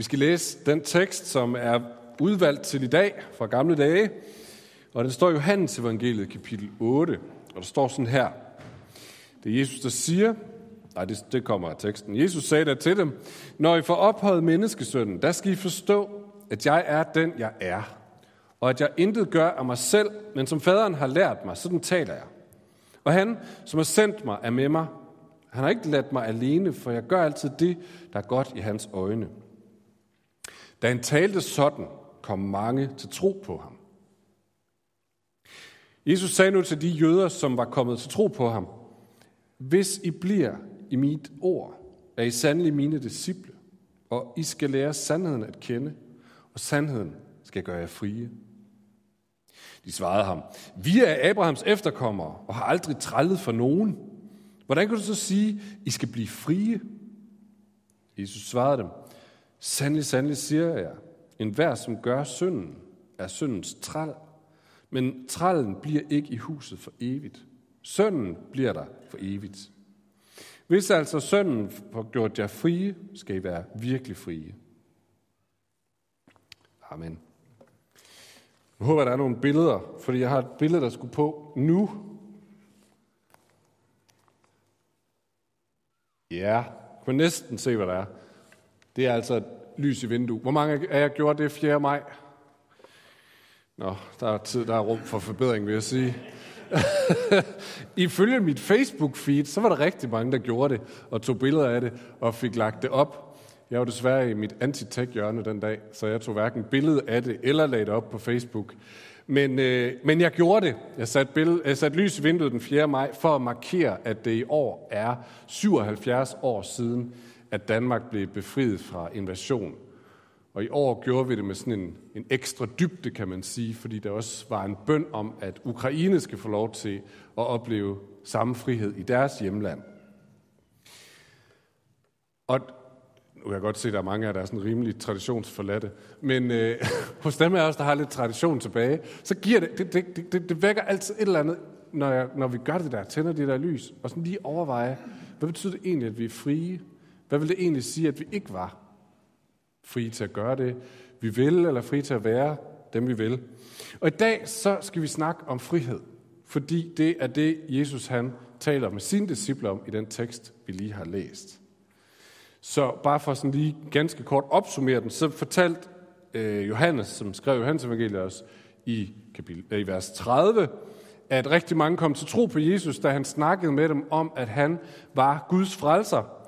Vi skal læse den tekst, som er udvalgt til i dag fra gamle dage. Og det står i Johannes evangeliet kapitel 8, og der står sådan her. Det er Jesus, der siger, nej, det, det kommer af teksten. Jesus sagde der til dem, når I får ophøjet menneskesønnen, der skal I forstå, at jeg er den, jeg er. Og at jeg intet gør af mig selv, men som faderen har lært mig, sådan taler jeg. Og han, som har sendt mig, er med mig. Han har ikke ladt mig alene, for jeg gør altid det, der er godt i hans øjne. Da han talte sådan, kom mange til tro på ham. Jesus sagde nu til de jøder, som var kommet til tro på ham, hvis I bliver i mit ord, er I sandelig mine disciple, og I skal lære sandheden at kende, og sandheden skal gøre jer frie. De svarede ham, vi er Abrahams efterkommere og har aldrig trællet for nogen. Hvordan kan du så sige, I skal blive frie? Jesus svarede dem, Sandelig, sandelig siger jeg, en hver, som gør synden, er syndens træl. Men trællen bliver ikke i huset for evigt. Sønnen bliver der for evigt. Hvis altså sønnen får gjort jer frie, skal I være virkelig frie. Amen. Jeg håber, der er nogle billeder, fordi jeg har et billede, der skulle på nu. Ja, kunne næsten se, hvad der er. Det er altså et lys i vinduet. Hvor mange af jer gjorde det 4. maj? Nå, der er, tid, der er rum for forbedring, vil jeg sige. Ifølge mit Facebook-feed, så var der rigtig mange, der gjorde det, og tog billeder af det, og fik lagt det op. Jeg var desværre i mit anti-tech-hjørne den dag, så jeg tog hverken billede af det, eller lagde det op på Facebook. Men, øh, men jeg gjorde det. Jeg satte, billede, jeg satte lys i vinduet den 4. maj, for at markere, at det i år er 77 år siden, at Danmark blev befriet fra invasion. Og i år gjorde vi det med sådan en, en ekstra dybde, kan man sige, fordi der også var en bøn om, at Ukraine skal få lov til at opleve samme frihed i deres hjemland. Og nu kan jeg godt se, at der er mange af der er sådan rimelig traditionsforladte, men øh, hos dem af os, der har lidt tradition tilbage, så giver det, det, det, det, det vækker altid et eller andet, når, jeg, når vi gør det der, tænder det der lys, og sådan lige overveje, hvad betyder det egentlig, at vi er frie? Hvad vil det egentlig sige, at vi ikke var frie til at gøre det, vi vil, eller frie til at være dem, vi vil? Og i dag, så skal vi snakke om frihed, fordi det er det, Jesus han taler med sine disciple om i den tekst, vi lige har læst. Så bare for sådan lige ganske kort opsummere den, så fortalte øh, Johannes, som skrev Johannes evangeliet også i, kapitel, øh, i vers 30, at rigtig mange kom til tro på Jesus, da han snakkede med dem om, at han var Guds frelser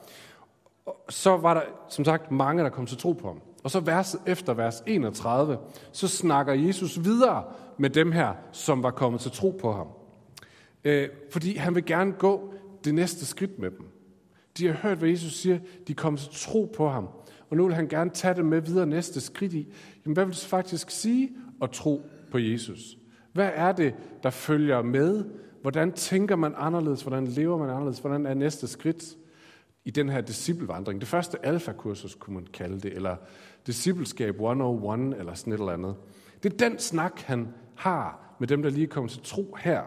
så var der som sagt mange, der kom til tro på ham. Og så vers efter vers 31, så snakker Jesus videre med dem her, som var kommet til tro på ham. Øh, fordi han vil gerne gå det næste skridt med dem. De har hørt, hvad Jesus siger. De kommer til tro på ham. Og nu vil han gerne tage det med videre næste skridt i. Jamen, hvad vil det faktisk sige at tro på Jesus? Hvad er det, der følger med? Hvordan tænker man anderledes? Hvordan lever man anderledes? Hvordan er næste skridt? I den her disciplevandring. Det første alfakursus, kunne man kalde det, eller discipleskab 101, eller sådan et eller andet. Det er den snak, han har med dem, der lige er kommet til tro her.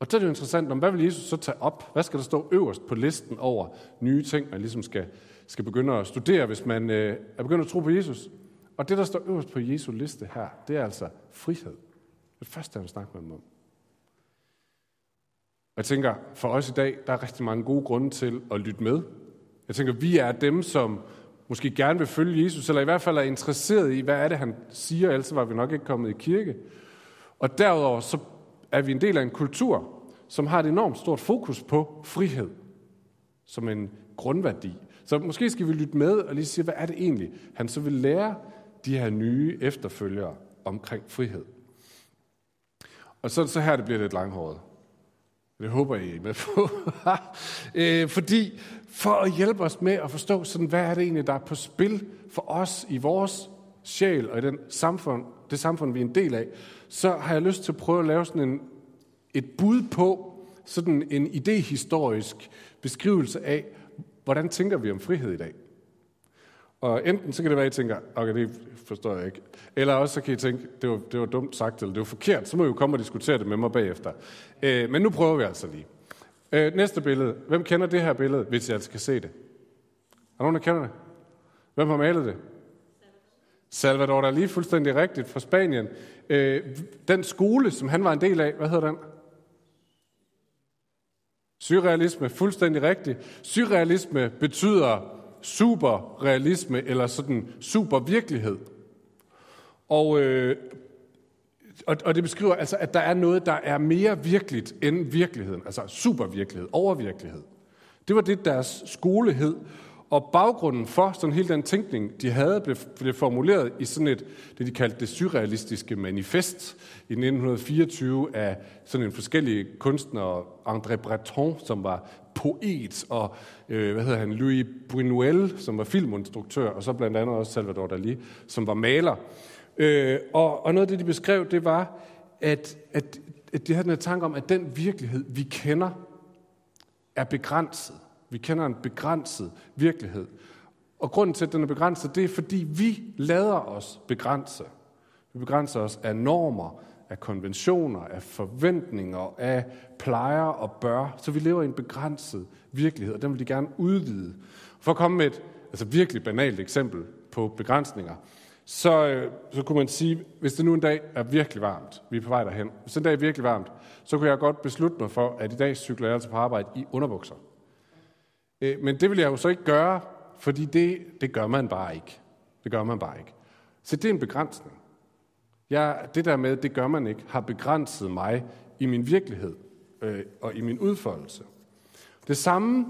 Og så er det jo interessant, om hvad vil Jesus så tage op? Hvad skal der stå øverst på listen over nye ting, man ligesom skal, skal begynde at studere, hvis man øh, er begyndt at tro på Jesus? Og det, der står øverst på Jesu liste her, det er altså frihed. Det første, han vil snakke med dem om. Jeg tænker, for os i dag, der er rigtig mange gode grunde til at lytte med. Jeg tænker, vi er dem, som måske gerne vil følge Jesus, eller i hvert fald er interesseret i, hvad er det, han siger, ellers var vi nok ikke kommet i kirke. Og derudover så er vi en del af en kultur, som har et enormt stort fokus på frihed som en grundværdi. Så måske skal vi lytte med og lige sige, hvad er det egentlig, han så vil lære de her nye efterfølgere omkring frihed. Og så, så her det bliver lidt langhåret. Det håber jeg, I er med på. Øh, fordi for at hjælpe os med at forstå, sådan, hvad er det egentlig, der er på spil for os i vores sjæl og i den samfund, det samfund, vi er en del af, så har jeg lyst til at prøve at lave sådan en, et bud på sådan en idehistorisk beskrivelse af, hvordan tænker vi om frihed i dag. Og enten så kan det være, at I tænker, okay, det forstår jeg ikke. Eller også så kan I tænke, det var, det var dumt sagt, eller det var forkert. Så må I jo komme og diskutere det med mig bagefter. Øh, men nu prøver vi altså lige. Øh, næste billede. Hvem kender det her billede, hvis jeg altså kan se det? Er nogen, der kender det? Hvem har malet det? Salvador Dalí, fuldstændig rigtigt, fra Spanien. Øh, den skole, som han var en del af, hvad hedder den? Surrealisme, fuldstændig rigtigt. Surrealisme betyder superrealisme, eller sådan supervirkelighed. Og, øh, og, og det beskriver altså, at der er noget, der er mere virkeligt end virkeligheden. Altså supervirkelighed, overvirkelighed. Det var det, deres skole hed. Og baggrunden for sådan hele den tænkning, de havde, blev, blev formuleret i sådan et, det de kaldte det surrealistiske manifest i 1924 af sådan en forskellige kunstnere, André Breton, som var poet, og øh, hvad hedder han, Louis Buñuel, som var filminstruktør, og så blandt andet også Salvador Dalí, som var maler. Øh, og, og noget af det, de beskrev, det var, at, at, at de havde den her tanke om, at den virkelighed, vi kender, er begrænset. Vi kender en begrænset virkelighed. Og grunden til, at den er begrænset, det er, fordi vi lader os begrænse. Vi begrænser os af normer, af konventioner, af forventninger, af plejer og bør. Så vi lever i en begrænset virkelighed, og den vil de gerne udvide. For at komme med et altså virkelig banalt eksempel på begrænsninger, så, øh, så kunne man sige, hvis det nu en dag er virkelig varmt, vi er på vej derhen, hvis en dag er virkelig varmt, så kunne jeg godt beslutte mig for, at i dag cykler jeg altså på arbejde i underbukser. Øh, men det vil jeg jo så ikke gøre, fordi det, det gør man bare ikke. Det gør man bare ikke. Så det er en begrænsning. Jeg, det der med, det gør man ikke, har begrænset mig i min virkelighed øh, og i min udfoldelse. Det samme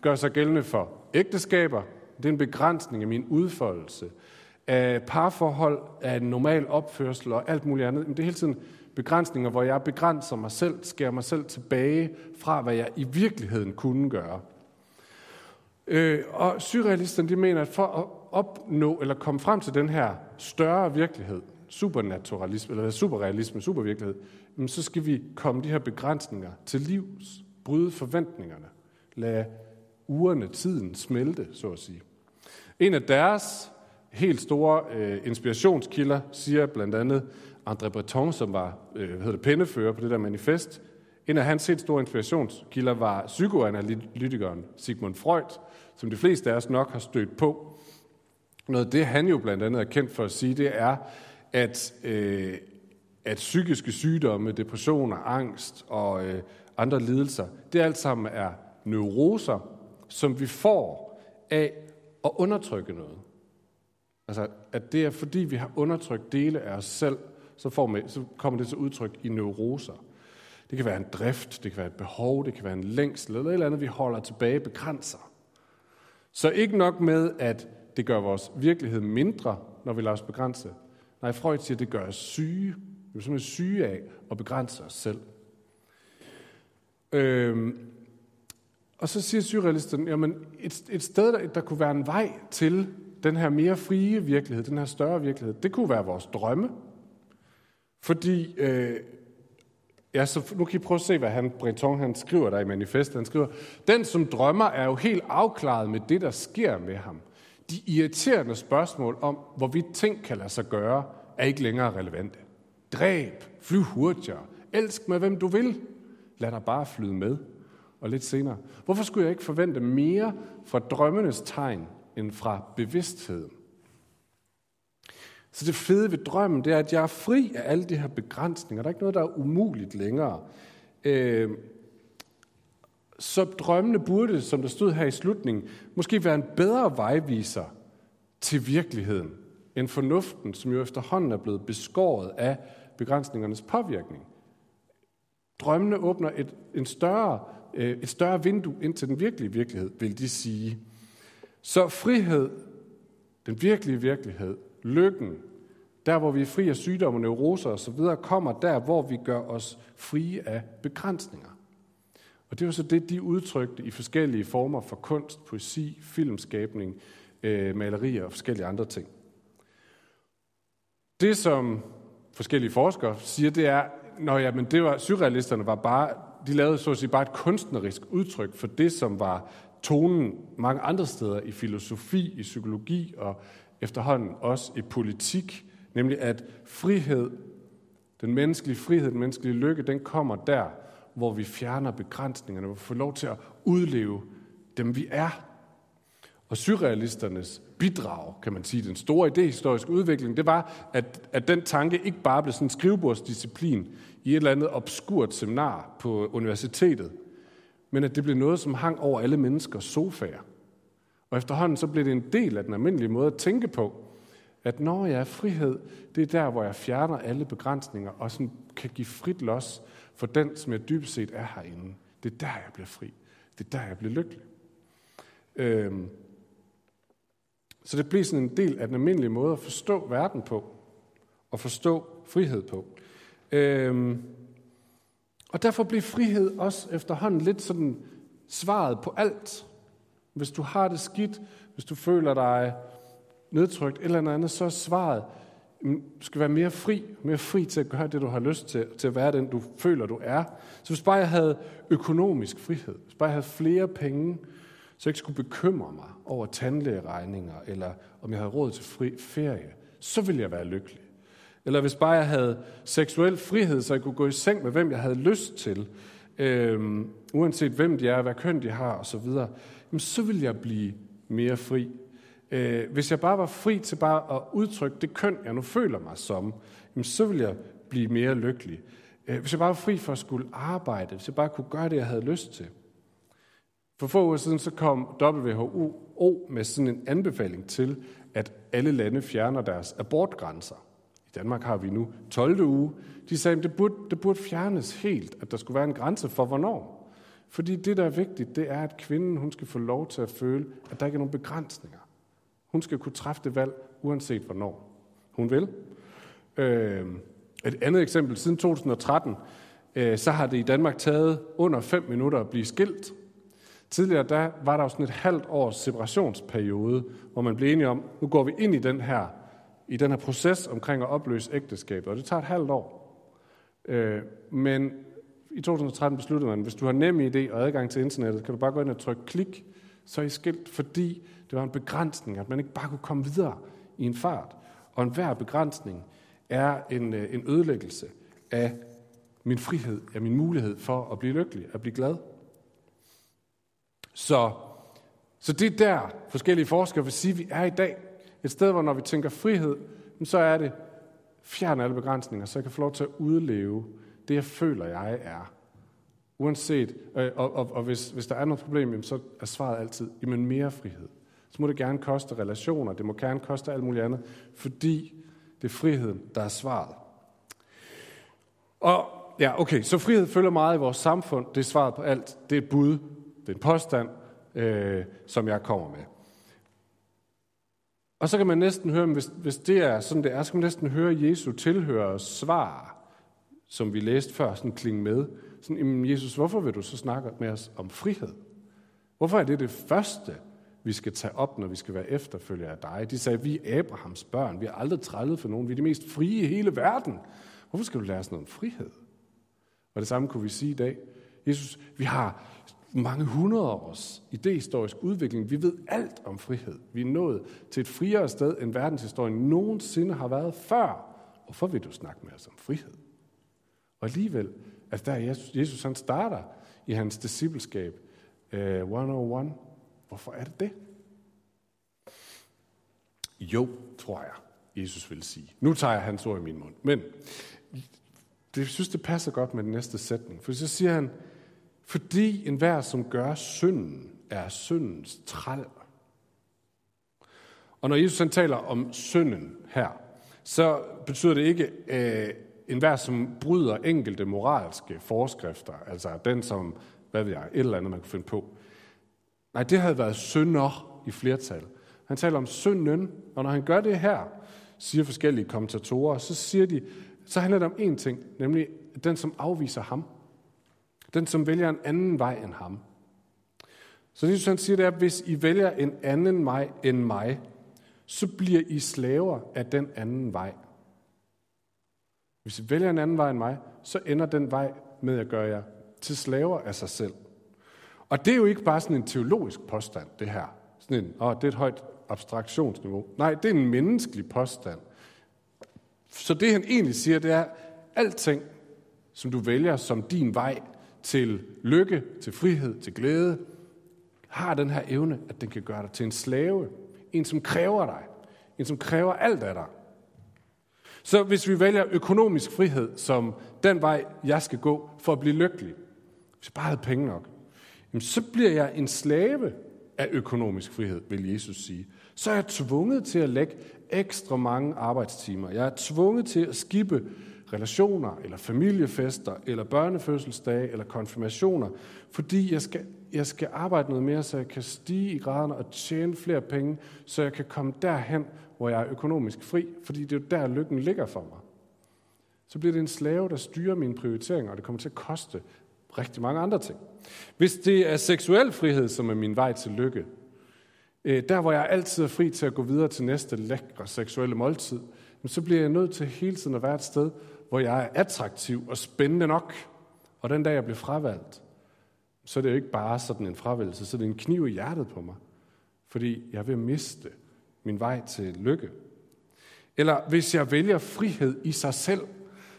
gør sig gældende for ægteskaber. Det er en begrænsning af min udfoldelse. Af parforhold, af en normal opførsel og alt muligt andet. Men det er hele tiden begrænsninger, hvor jeg begrænser mig selv, skærer mig selv tilbage fra, hvad jeg i virkeligheden kunne gøre. Øh, og surrealisterne de mener, at for at opnå eller komme frem til den her større virkelighed, supernaturalisme, eller superrealisme, supervirkelighed, så skal vi komme de her begrænsninger til livs, bryde forventningerne, lade ugerne, tiden smelte, så at sige. En af deres helt store øh, inspirationskilder siger blandt andet André Breton, som var øh, hvad hedder det, pennefører på det der manifest. En af hans helt store inspirationskilder var psykoanalytikeren Sigmund Freud, som de fleste af os nok har stødt på. Noget af det, han jo blandt andet er kendt for at sige, det er, at, øh, at psykiske sygdomme, depressioner, angst og øh, andre lidelser, det alt sammen er neuroser, som vi får af at undertrykke noget. Altså, at det er fordi, vi har undertrykt dele af os selv, så, får man, så kommer det til udtryk i neuroser. Det kan være en drift, det kan være et behov, det kan være en længsel, eller et eller andet, vi holder tilbage, begrænser. Så ikke nok med, at det gør vores virkelighed mindre, når vi lader os begrænse. Nej, Freud siger, at det gør os syge. Vi er simpelthen syge af at begrænse os selv. Øhm, og så siger surrealisten, jamen et, et sted, der, der kunne være en vej til den her mere frie virkelighed, den her større virkelighed, det kunne være vores drømme. Fordi øh, Ja, så nu kan I prøve at se, hvad han, Breton han skriver der i manifestet. Han skriver, den som drømmer er jo helt afklaret med det, der sker med ham. De irriterende spørgsmål om, hvorvidt ting kan lade sig gøre, er ikke længere relevante. Dræb, fly hurtigere, elsk med hvem du vil. Lad dig bare flyde med. Og lidt senere, hvorfor skulle jeg ikke forvente mere fra drømmenes tegn end fra bevidstheden? Så det fede ved drømmen, det er, at jeg er fri af alle de her begrænsninger. Der er ikke noget, der er umuligt længere. Øh, så drømmene burde, som der stod her i slutningen, måske være en bedre vejviser til virkeligheden, end fornuften, som jo efterhånden er blevet beskåret af begrænsningernes påvirkning. Drømmene åbner et, en større, øh, et større vindue ind til den virkelige virkelighed, vil de sige. Så frihed, den virkelige virkelighed, lykken, der hvor vi er fri af sygdomme, neuroser osv., kommer der, hvor vi gør os frie af begrænsninger. Og det var så det, de udtrykte i forskellige former for kunst, poesi, filmskabning, øh, malerier og forskellige andre ting. Det, som forskellige forskere siger, det er, når ja, men det var, surrealisterne var bare, de lavede så at sige bare et kunstnerisk udtryk for det, som var tonen mange andre steder i filosofi, i psykologi og efterhånden også i politik, nemlig at frihed, den menneskelige frihed, den menneskelige lykke, den kommer der, hvor vi fjerner begrænsningerne, hvor vi får lov til at udleve dem, vi er. Og surrealisternes bidrag, kan man sige, den store idehistoriske udvikling, det var, at, at den tanke ikke bare blev sådan en skrivebordsdisciplin i et eller andet obskurt seminar på universitetet, men at det blev noget, som hang over alle menneskers sofaer. Og efterhånden så blev det en del af den almindelige måde at tænke på, at når jeg er frihed, det er der, hvor jeg fjerner alle begrænsninger og sådan kan give frit los for den, som jeg dybest set er herinde. Det er der, jeg bliver fri. Det er der, jeg bliver lykkelig. Øhm. Så det bliver sådan en del af den almindelige måde at forstå verden på, og forstå frihed på. Øhm. Og derfor bliver frihed også efterhånden lidt sådan svaret på alt. Hvis du har det skidt, hvis du føler dig nedtrykt eller andet, så er svaret, du skal være mere fri, mere fri til at gøre det, du har lyst til, til at være den, du føler, du er. Så hvis bare jeg havde økonomisk frihed, hvis bare jeg havde flere penge, så jeg ikke skulle bekymre mig over tandlægeregninger, eller om jeg havde råd til fri ferie, så ville jeg være lykkelig. Eller hvis bare jeg havde seksuel frihed, så jeg kunne gå i seng med, hvem jeg havde lyst til, øh, uanset hvem de er, hvad køn de har osv., så vil jeg blive mere fri. Øh, hvis jeg bare var fri til bare at udtrykke det køn, jeg nu føler mig som, så vil jeg blive mere lykkelig. Øh, hvis jeg bare var fri for at skulle arbejde, hvis jeg bare kunne gøre det, jeg havde lyst til. For få uger siden så kom WHO med sådan en anbefaling til, at alle lande fjerner deres abortgrænser. I Danmark har vi nu 12. uge. De sagde, at det burde, det burde fjernes helt, at der skulle være en grænse for hvornår. Fordi det, der er vigtigt, det er, at kvinden hun skal få lov til at føle, at der ikke er nogen begrænsninger. Hun skal kunne træffe det valg, uanset hvornår hun vil. Øh, et andet eksempel, siden 2013, øh, så har det i Danmark taget under 5 minutter at blive skilt. Tidligere der var der jo sådan et halvt års separationsperiode, hvor man blev enige om, nu går vi ind i den her, i den her proces omkring at opløse ægteskabet, og det tager et halvt år. Øh, men i 2013 besluttede man, hvis du har nem idé og adgang til internettet, kan du bare gå ind og trykke klik, så er I skilt, fordi det var en begrænsning, at man ikke bare kunne komme videre i en fart. Og enhver begrænsning er en, øh, en ødelæggelse af min frihed, af min mulighed for at blive lykkelig, at blive glad. Så, så det er der forskellige forskere vil sige, at vi er i dag. Et sted, hvor når vi tænker frihed, så er det fjern alle begrænsninger, så jeg kan få lov til at udleve det, jeg føler, jeg er. Uanset, øh, og, og, og hvis, hvis der er noget problem, så er svaret altid, jamen mere frihed så må det gerne koste relationer, det må gerne koste alt muligt andet, fordi det er friheden, der er svaret. Og ja, okay, så frihed følger meget i vores samfund, det er svaret på alt, det er et bud, det er en påstand, øh, som jeg kommer med. Og så kan man næsten høre, hvis, hvis det er sådan det er, så kan man næsten høre Jesu tilhører svar, som vi læste før, sådan klinge med. Sådan, jamen Jesus, hvorfor vil du så snakke med os om frihed? Hvorfor er det det første, vi skal tage op, når vi skal være efterfølgere af dig. De sagde, vi er Abrahams børn, vi har aldrig trællet for nogen, vi er de mest frie i hele verden. Hvorfor skal du lære os noget om frihed? Og det samme kunne vi sige i dag. Jesus, vi har mange hundrede års idehistorisk udvikling. Vi ved alt om frihed. Vi er nået til et friere sted, end verdenshistorien nogensinde har været før. Hvorfor vil du snakke med os om frihed? Og alligevel, at der Jesus, Jesus han starter i hans discipleskab, øh, uh, 101, Hvorfor er det det? Jo, tror jeg, Jesus vil sige. Nu tager jeg hans ord i min mund. Men det synes, det passer godt med den næste sætning. For så siger han, fordi enhver, som gør synden, er syndens træl. Og når Jesus han taler om synden her, så betyder det ikke øh, enhver, som bryder enkelte moralske forskrifter, altså den som, hvad ved jeg, et eller andet, man kan finde på. Nej, det havde været synder i flertal. Han taler om synden, og når han gør det her, siger forskellige kommentatorer, så siger de, så handler det om én ting, nemlig den, som afviser ham. Den, som vælger en anden vej end ham. Så det, han siger, det er, at hvis I vælger en anden vej end mig, så bliver I slaver af den anden vej. Hvis I vælger en anden vej end mig, så ender den vej med at gøre jer til slaver af sig selv. Og det er jo ikke bare sådan en teologisk påstand, det her. Sådan en, åh, det er et højt abstraktionsniveau. Nej, det er en menneskelig påstand. Så det han egentlig siger, det er, alting, som du vælger som din vej til lykke, til frihed, til glæde, har den her evne, at den kan gøre dig til en slave. En, som kræver dig. En, som kræver alt af dig. Så hvis vi vælger økonomisk frihed som den vej, jeg skal gå for at blive lykkelig, hvis jeg bare havde penge nok, så bliver jeg en slave af økonomisk frihed, vil Jesus sige. Så er jeg tvunget til at lægge ekstra mange arbejdstimer. Jeg er tvunget til at skippe relationer, eller familiefester, eller børnefødselsdage, eller konfirmationer, fordi jeg skal, jeg skal arbejde noget mere, så jeg kan stige i graderne og tjene flere penge, så jeg kan komme derhen, hvor jeg er økonomisk fri, fordi det er jo der, lykken ligger for mig. Så bliver det en slave, der styrer mine prioriteringer, og det kommer til at koste rigtig mange andre ting. Hvis det er seksuel frihed, som er min vej til lykke, øh, der hvor jeg altid er fri til at gå videre til næste lækre seksuelle måltid, så bliver jeg nødt til hele tiden at være et sted, hvor jeg er attraktiv og spændende nok. Og den dag, jeg bliver fravalgt, så er det jo ikke bare sådan en fravælgelse, så er det en kniv i hjertet på mig. Fordi jeg vil miste min vej til lykke. Eller hvis jeg vælger frihed i sig selv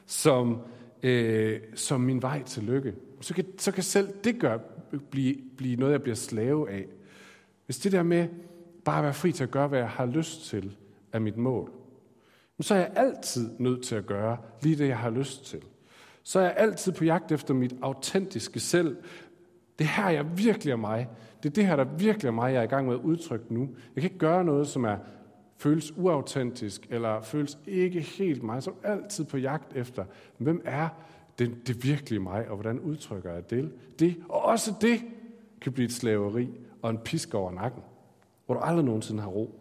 som, øh, som min vej til lykke, så kan, så kan selv det gøre, blive, blive noget, jeg bliver slave af. Hvis det der med bare at være fri til at gøre, hvad jeg har lyst til, er mit mål, så er jeg altid nødt til at gøre lige det, jeg har lyst til. Så er jeg altid på jagt efter mit autentiske selv. Det her, jeg virkelig er mig. Det er det her, der virkelig er mig, jeg er i gang med at udtrykke nu. Jeg kan ikke gøre noget, som er føles uautentisk, eller føles ikke helt mig, som altid på jagt efter, hvem er det, det virkelige mig, og hvordan udtrykker jeg det? det? Og også det kan blive et slaveri og en pisk over nakken, hvor du aldrig nogensinde har ro.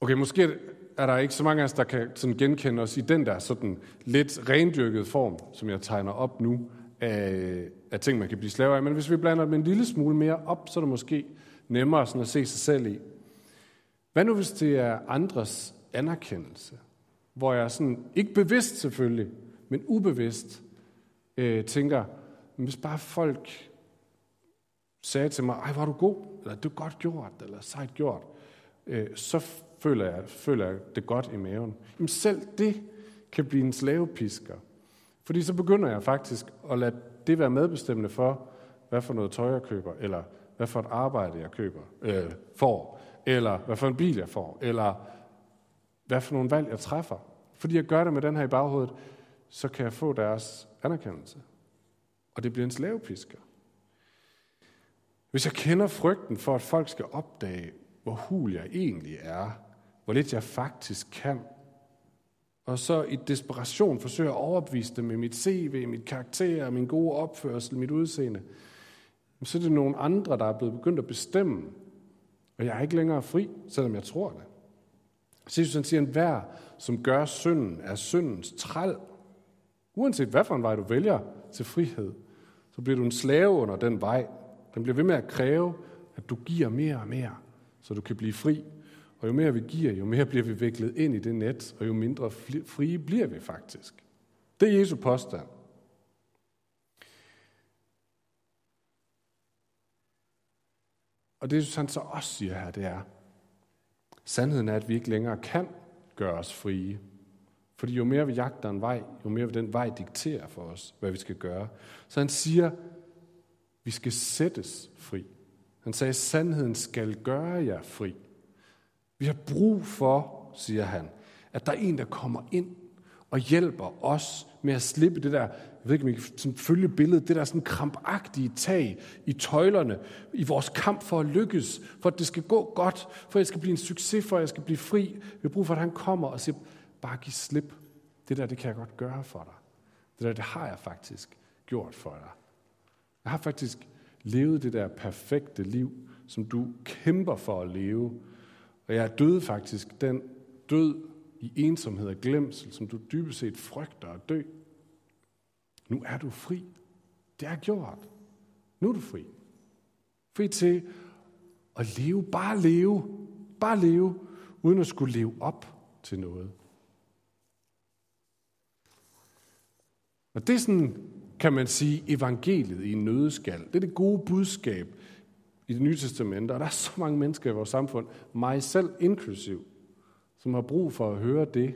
Okay, måske er der ikke så mange af os, der kan sådan genkende os i den der sådan lidt rendyrkede form, som jeg tegner op nu, af, af ting, man kan blive slave af. Men hvis vi blander dem en lille smule mere op, så er det måske nemmere sådan at se sig selv i. Hvad nu, hvis det er andres anerkendelse? Hvor jeg sådan, ikke bevidst selvfølgelig, men ubevidst, øh, tænker, hvis bare folk sagde til mig, ej, var du god, eller du er godt gjort, eller sejt gjort, øh, så føler jeg, føler jeg det godt i maven. Jamen selv det kan blive en slavepisker. Fordi så begynder jeg faktisk at lade det være medbestemmende for, hvad for noget tøj jeg køber, eller hvad for et arbejde jeg køber, øh, får, eller hvad for en bil jeg får, eller hvad for nogle valg jeg træffer. Fordi jeg gør det med den her i baghovedet, så kan jeg få deres anerkendelse. Og det bliver en slavepisker. Hvis jeg kender frygten for, at folk skal opdage, hvor hul jeg egentlig er, hvor lidt jeg faktisk kan, og så i desperation forsøger at overbevise dem med mit CV, mit karakter, min gode opførsel, mit udseende, så er det nogle andre, der er blevet begyndt at bestemme, og jeg er ikke længere fri, selvom jeg tror det. Jesus han siger, at hver, som gør synden, er syndens træl. Uanset hvad for en vej du vælger til frihed, så bliver du en slave under den vej. Den bliver ved med at kræve, at du giver mere og mere, så du kan blive fri. Og jo mere vi giver, jo mere bliver vi viklet ind i det net, og jo mindre frie bliver vi faktisk. Det er Jesu påstand. Og det, han så også siger her, det er, sandheden er, at vi ikke længere kan gøre os frie. Fordi jo mere vi jagter en vej, jo mere vil den vej diktere for os, hvad vi skal gøre. Så han siger, vi skal sættes fri. Han sagde, sandheden skal gøre jer fri. Vi har brug for, siger han, at der er en, der kommer ind og hjælper os med at slippe det der, jeg ved ikke, om I kan følge billedet, det der sådan krampagtige tag i tøjlerne, i vores kamp for at lykkes, for at det skal gå godt, for at jeg skal blive en succes, for at jeg skal blive fri. Vi har brug for, at han kommer og siger, bare giv slip. Det der, det kan jeg godt gøre for dig. Det der, det har jeg faktisk gjort for dig. Jeg har faktisk levet det der perfekte liv, som du kæmper for at leve. Og jeg døde faktisk den død i ensomhed og glemsel, som du dybest set frygter at dø. Nu er du fri. Det er gjort. Nu er du fri. Fri til at leve, bare leve, bare leve, uden at skulle leve op til noget. Og det er sådan, kan man sige, evangeliet i en nødeskal. Det er det gode budskab i det nye testamente. Og der er så mange mennesker i vores samfund, mig selv inklusiv, som har brug for at høre det.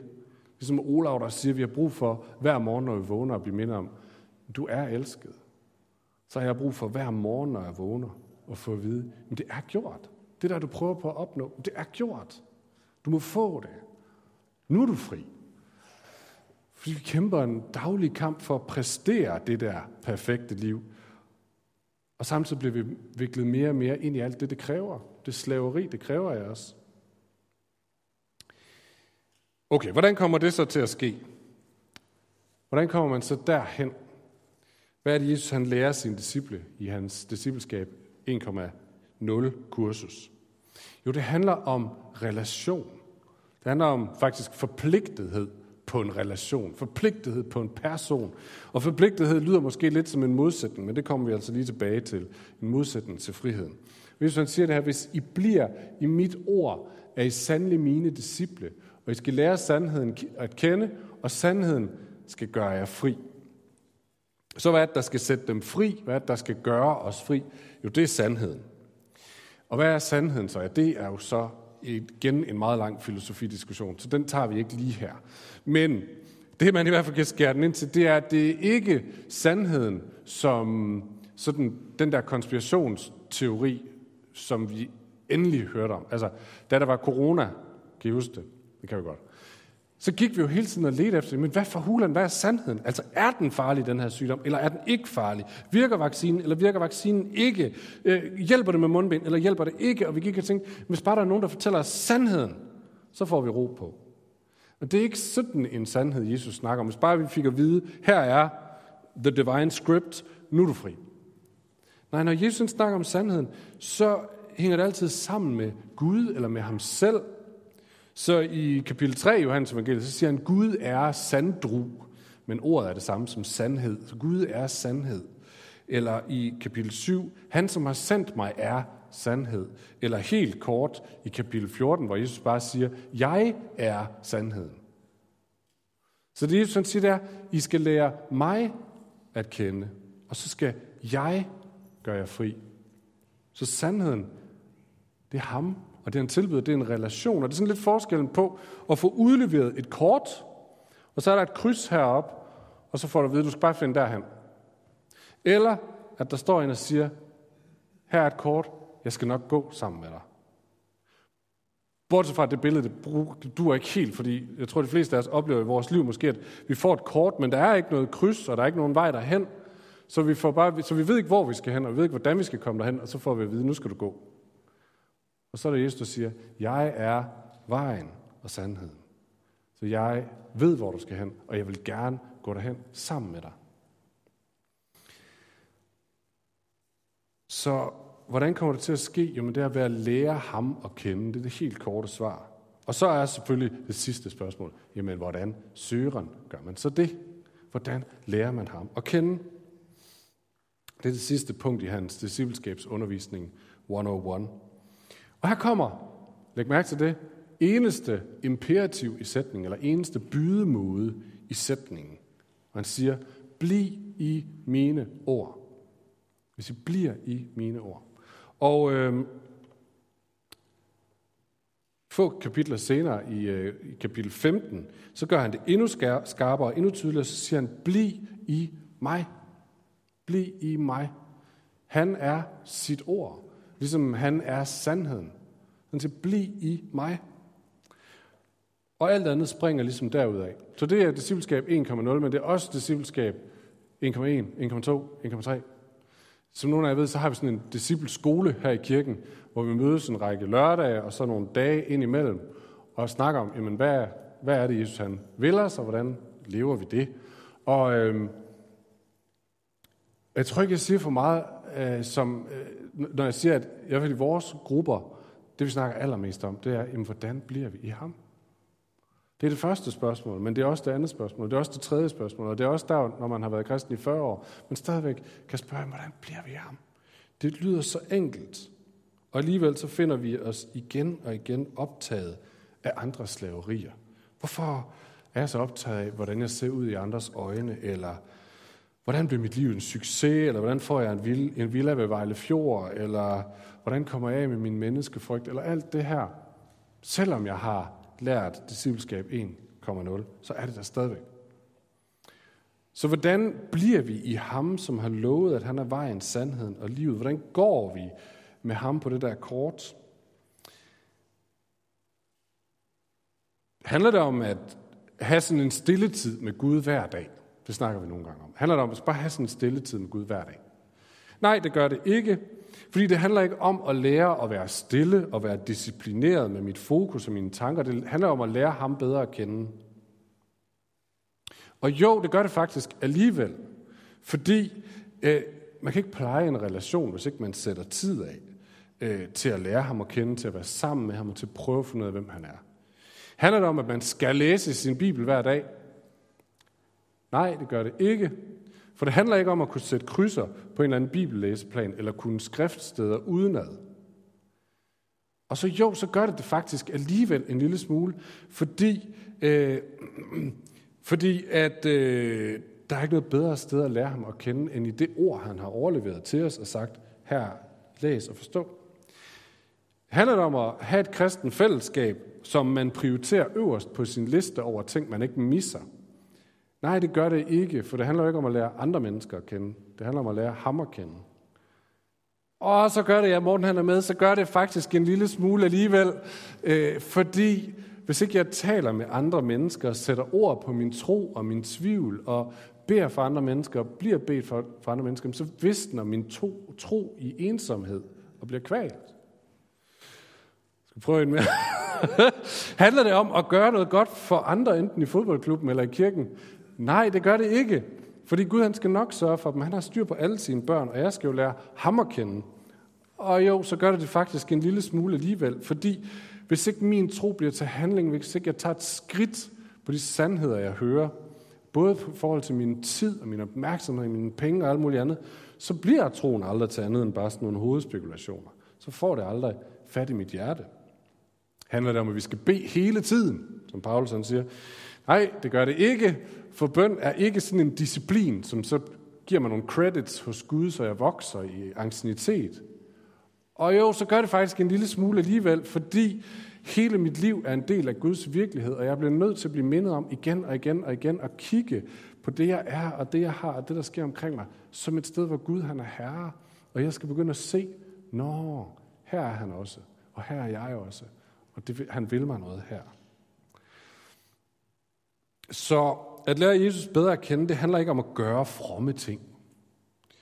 Ligesom Olav, der siger, at vi har brug for hver morgen, når vi vågner, at blive mindet om, du er elsket. så har jeg brug for hver morgen, når jeg vågner, at få at vide, at det er gjort. Det der, du prøver på at opnå, det er gjort. Du må få det. Nu er du fri. Fordi vi kæmper en daglig kamp for at præstere det der perfekte liv. Og samtidig bliver vi viklet mere og mere ind i alt det, det kræver. Det slaveri, det kræver af os. Okay, hvordan kommer det så til at ske? Hvordan kommer man så derhen? Hvad er det, Jesus han lærer sine disciple i hans discipleskab 1,0 kursus? Jo, det handler om relation. Det handler om faktisk forpligtethed på en relation, forpligtethed på en person. Og forpligtethed lyder måske lidt som en modsætning, men det kommer vi altså lige tilbage til. En modsætning til friheden. Hvis han siger det her, hvis I bliver i mit ord, er I sandelig mine disciple, og I skal lære sandheden at kende, og sandheden skal gøre jer fri. Så hvad er det, der skal sætte dem fri? Hvad er det, der skal gøre os fri? Jo, det er sandheden. Og hvad er sandheden så? Ja, det er jo så igen en meget lang filosofidiskussion, så den tager vi ikke lige her. Men det, man i hvert fald kan skære den ind til, det er, at det er ikke sandheden som sådan den der konspirationsteori, som vi endelig hørte om. Altså, da der var corona, kan I huske det? Det kan vi godt så gik vi jo hele tiden og ledte efter det. Men hvad for hulen, hvad er sandheden? Altså, er den farlig, den her sygdom, eller er den ikke farlig? Virker vaccinen, eller virker vaccinen ikke? Øh, hjælper det med mundbind, eller hjælper det ikke? Og vi gik og tænkte, hvis bare der er nogen, der fortæller os sandheden, så får vi ro på. Og det er ikke sådan en sandhed, Jesus snakker om. Hvis bare vi fik at vide, her er the divine script, nu er du fri. Nej, når Jesus snakker om sandheden, så hænger det altid sammen med Gud eller med ham selv, så i kapitel 3 i Johannes evangeliet, så siger han, Gud er sanddru, men ordet er det samme som sandhed. Så Gud er sandhed. Eller i kapitel 7, han som har sendt mig er sandhed. Eller helt kort i kapitel 14, hvor Jesus bare siger, jeg er sandheden. Så det Jesus han siger der, I skal lære mig at kende, og så skal jeg gøre jer fri. Så sandheden, det er ham, og det han tilbyder, det er en relation. Og det er sådan lidt forskellen på at få udleveret et kort, og så er der et kryds heroppe, og så får du at vide, at du skal bare finde derhen. Eller at der står en og siger, her er et kort, jeg skal nok gå sammen med dig. Bortset fra det billede, det duer ikke helt, fordi jeg tror, de fleste af os oplever i vores liv måske, at vi får et kort, men der er ikke noget kryds, og der er ikke nogen vej derhen. Så vi, får bare, så vi ved ikke, hvor vi skal hen, og vi ved ikke, hvordan vi skal komme derhen, og så får vi at vide, nu skal du gå. Og så er det Jesus, der siger, jeg er vejen og sandheden. Så jeg ved, hvor du skal hen, og jeg vil gerne gå derhen sammen med dig. Så hvordan kommer det til at ske? Jamen det er ved at lære ham at kende. Det er det helt korte svar. Og så er selvfølgelig det sidste spørgsmål. Jamen hvordan søren gør man så det? Hvordan lærer man ham at kende? Det er det sidste punkt i hans discipleskabsundervisning 101. Og her kommer, læg mærke til det, eneste imperativ i sætningen, eller eneste bydemåde i sætningen. Og han siger, bliv i mine ord. Hvis I bliver i mine ord. Og øh, få kapitler senere i, øh, i kapitel 15, så gør han det endnu skarpere, endnu tydeligere, så siger han, bliv i mig. Bliv i mig. Han er sit ord. Ligesom han er sandheden. Han siger, bliv i mig. Og alt andet springer ligesom derudaf. Så det er discipleskab 1,0, men det er også discipleskab 1,1, 1,2, 1,3. Som nogle af jer ved, så har vi sådan en discipleskole her i kirken, hvor vi mødes en række lørdage og så nogle dage ind imellem og snakker om, jamen, hvad, hvad er det, Jesus han vil os, og hvordan lever vi det? Og øhm, jeg tror ikke, jeg siger for meget, øh, som, øh, når jeg siger, at i hvert fald i vores grupper, det vi snakker allermest om, det er, jamen, hvordan bliver vi i ham? Det er det første spørgsmål, men det er også det andet spørgsmål, det er også det tredje spørgsmål, og det er også der, når man har været kristen i 40 år, men stadigvæk kan spørge, hvordan bliver vi i ham? Det lyder så enkelt, og alligevel så finder vi os igen og igen optaget af andres slaverier. Hvorfor er jeg så optaget af, hvordan jeg ser ud i andres øjne, eller hvordan bliver mit liv en succes, eller hvordan får jeg en, vill, en villa ved Vejle Fjord, eller hvordan kommer jeg af med min menneskefrygt, eller alt det her. Selvom jeg har lært discipleskab 1,0, så er det der stadigvæk. Så hvordan bliver vi i ham, som har lovet, at han er vejen, sandheden og livet? Hvordan går vi med ham på det der kort? Handler det om at have sådan en stilletid med Gud hver dag? Det snakker vi nogle gange om. Handler det om at bare have sådan en stilletid med Gud hver dag? Nej, det gør det ikke. Fordi det handler ikke om at lære at være stille og være disciplineret med mit fokus og mine tanker. Det handler om at lære ham bedre at kende. Og jo, det gør det faktisk alligevel. Fordi øh, man kan ikke pleje en relation, hvis ikke man sætter tid af øh, til at lære ham at kende, til at være sammen med ham og til at prøve at finde ud af, hvem han er. Handler det om, at man skal læse sin bibel hver dag? Nej, det gør det ikke. For det handler ikke om at kunne sætte krydser på en eller anden bibellæseplan, eller kunne skriftsteder udenad. Og så jo, så gør det det faktisk alligevel en lille smule, fordi, øh, fordi at øh, der er ikke noget bedre sted at lære ham at kende, end i det ord, han har overleveret til os og sagt, her, læs og forstå. Handler om at have et kristen fællesskab, som man prioriterer øverst på sin liste over ting, man ikke misser? Nej, det gør det ikke, for det handler jo ikke om at lære andre mennesker at kende. Det handler om at lære ham at kende. Og så gør det, ja, Morten han er med, så gør det faktisk en lille smule alligevel, øh, fordi hvis ikke jeg taler med andre mennesker, sætter ord på min tro og min tvivl, og beder for andre mennesker, og bliver bedt for, for andre mennesker, så visner min to, tro i ensomhed og bliver kvalt. Skal prøve en mere. Handler det om at gøre noget godt for andre, enten i fodboldklubben eller i kirken? Nej, det gør det ikke. Fordi Gud han skal nok sørge for dem. Han har styr på alle sine børn, og jeg skal jo lære ham at kende. Og jo, så gør det det faktisk en lille smule alligevel. Fordi hvis ikke min tro bliver til handling, hvis ikke jeg tager et skridt på de sandheder, jeg hører, både i forhold til min tid og min opmærksomhed, mine penge og alt muligt andet, så bliver troen aldrig til andet end bare sådan nogle hovedspekulationer. Så får det aldrig fat i mit hjerte. Handler det om, at vi skal bede hele tiden, som Paulus han siger? Nej, det gør det ikke, for bøn er ikke sådan en disciplin, som så giver mig nogle credits hos Gud, så jeg vokser i angstinitet. Og jo, så gør det faktisk en lille smule alligevel, fordi hele mit liv er en del af Guds virkelighed, og jeg bliver nødt til at blive mindet om igen og igen og igen at kigge på det, jeg er, og det, jeg har, og det, der sker omkring mig, som et sted, hvor Gud han er herre. Og jeg skal begynde at se, nå, her er han også, og her er jeg også, og det, han vil mig noget her. Så at lære Jesus bedre at kende, det handler ikke om at gøre fromme ting.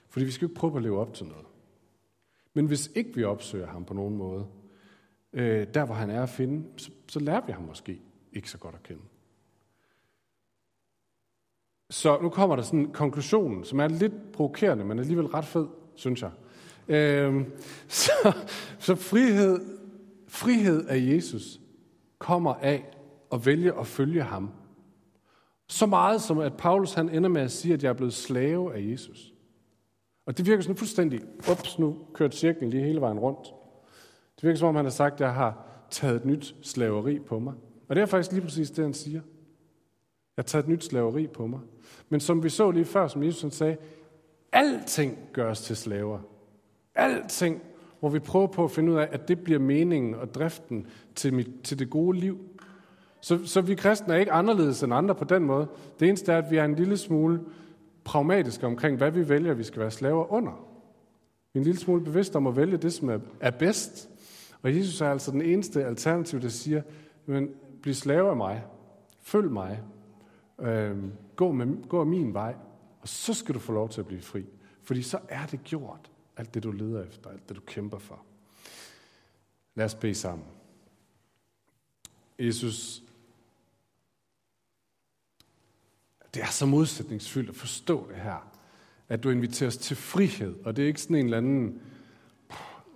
Fordi vi skal ikke prøve at leve op til noget. Men hvis ikke vi opsøger ham på nogen måde, øh, der hvor han er at finde, så, så lærer vi ham måske ikke så godt at kende. Så nu kommer der sådan en konklusion, som er lidt provokerende, men alligevel ret fed, synes jeg. Øh, så, så frihed, frihed af Jesus kommer af at vælge at følge ham så meget som, at Paulus han ender med at sige, at jeg er blevet slave af Jesus. Og det virker sådan fuldstændig, ups, nu kørt cirklen lige hele vejen rundt. Det virker som om, han har sagt, at jeg har taget et nyt slaveri på mig. Og det er faktisk lige præcis det, han siger. Jeg har taget et nyt slaveri på mig. Men som vi så lige før, som Jesus sagde, alting gøres til slaver. Alting, hvor vi prøver på at finde ud af, at det bliver meningen og driften til, mit, til det gode liv. Så, så vi kristne er ikke anderledes end andre på den måde. Det eneste er, at vi er en lille smule pragmatiske omkring, hvad vi vælger, vi skal være slaver under. Vi er en lille smule bevidste om at vælge det, som er, er bedst. Og Jesus er altså den eneste alternativ, der siger, men bliv slave af mig. Følg mig. Øh, gå, med, gå min vej. Og så skal du få lov til at blive fri. Fordi så er det gjort. Alt det, du leder efter. Alt det, du kæmper for. Lad os bede sammen. Jesus, Det er så modsætningsfyldt at forstå det her. At du inviterer os til frihed, og det er ikke sådan en eller anden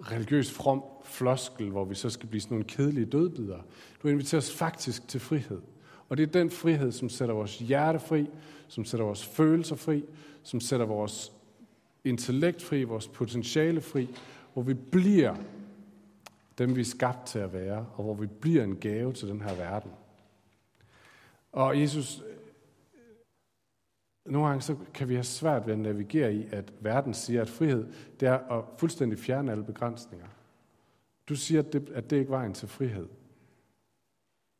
religiøs from floskel, hvor vi så skal blive sådan nogle kedelige dødbider. Du inviterer os faktisk til frihed. Og det er den frihed, som sætter vores hjerte fri, som sætter vores følelser fri, som sætter vores intellekt fri, vores potentiale fri, hvor vi bliver dem, vi er skabt til at være, og hvor vi bliver en gave til den her verden. Og Jesus, nogle gange så kan vi have svært ved at navigere i, at verden siger, at frihed det er at fuldstændig fjerne alle begrænsninger. Du siger, at det, at det ikke er vejen til frihed.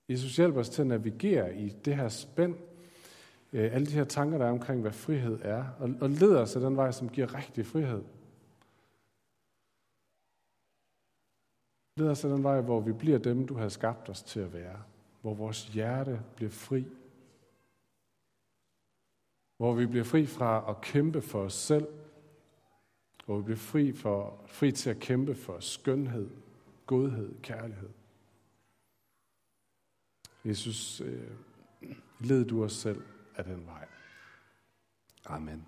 Jesus hjælper os til at navigere i det her spænd øh, alle de her tanker, der er omkring, hvad frihed er, og, og leder os af den vej, som giver rigtig frihed. Leder os af den vej, hvor vi bliver dem, du har skabt os til at være. Hvor vores hjerte bliver fri. Hvor vi bliver fri fra at kæmpe for os selv. Hvor vi bliver fri, for, fri til at kæmpe for skønhed, godhed, kærlighed. Jesus, øh, led du os selv af den vej. Amen.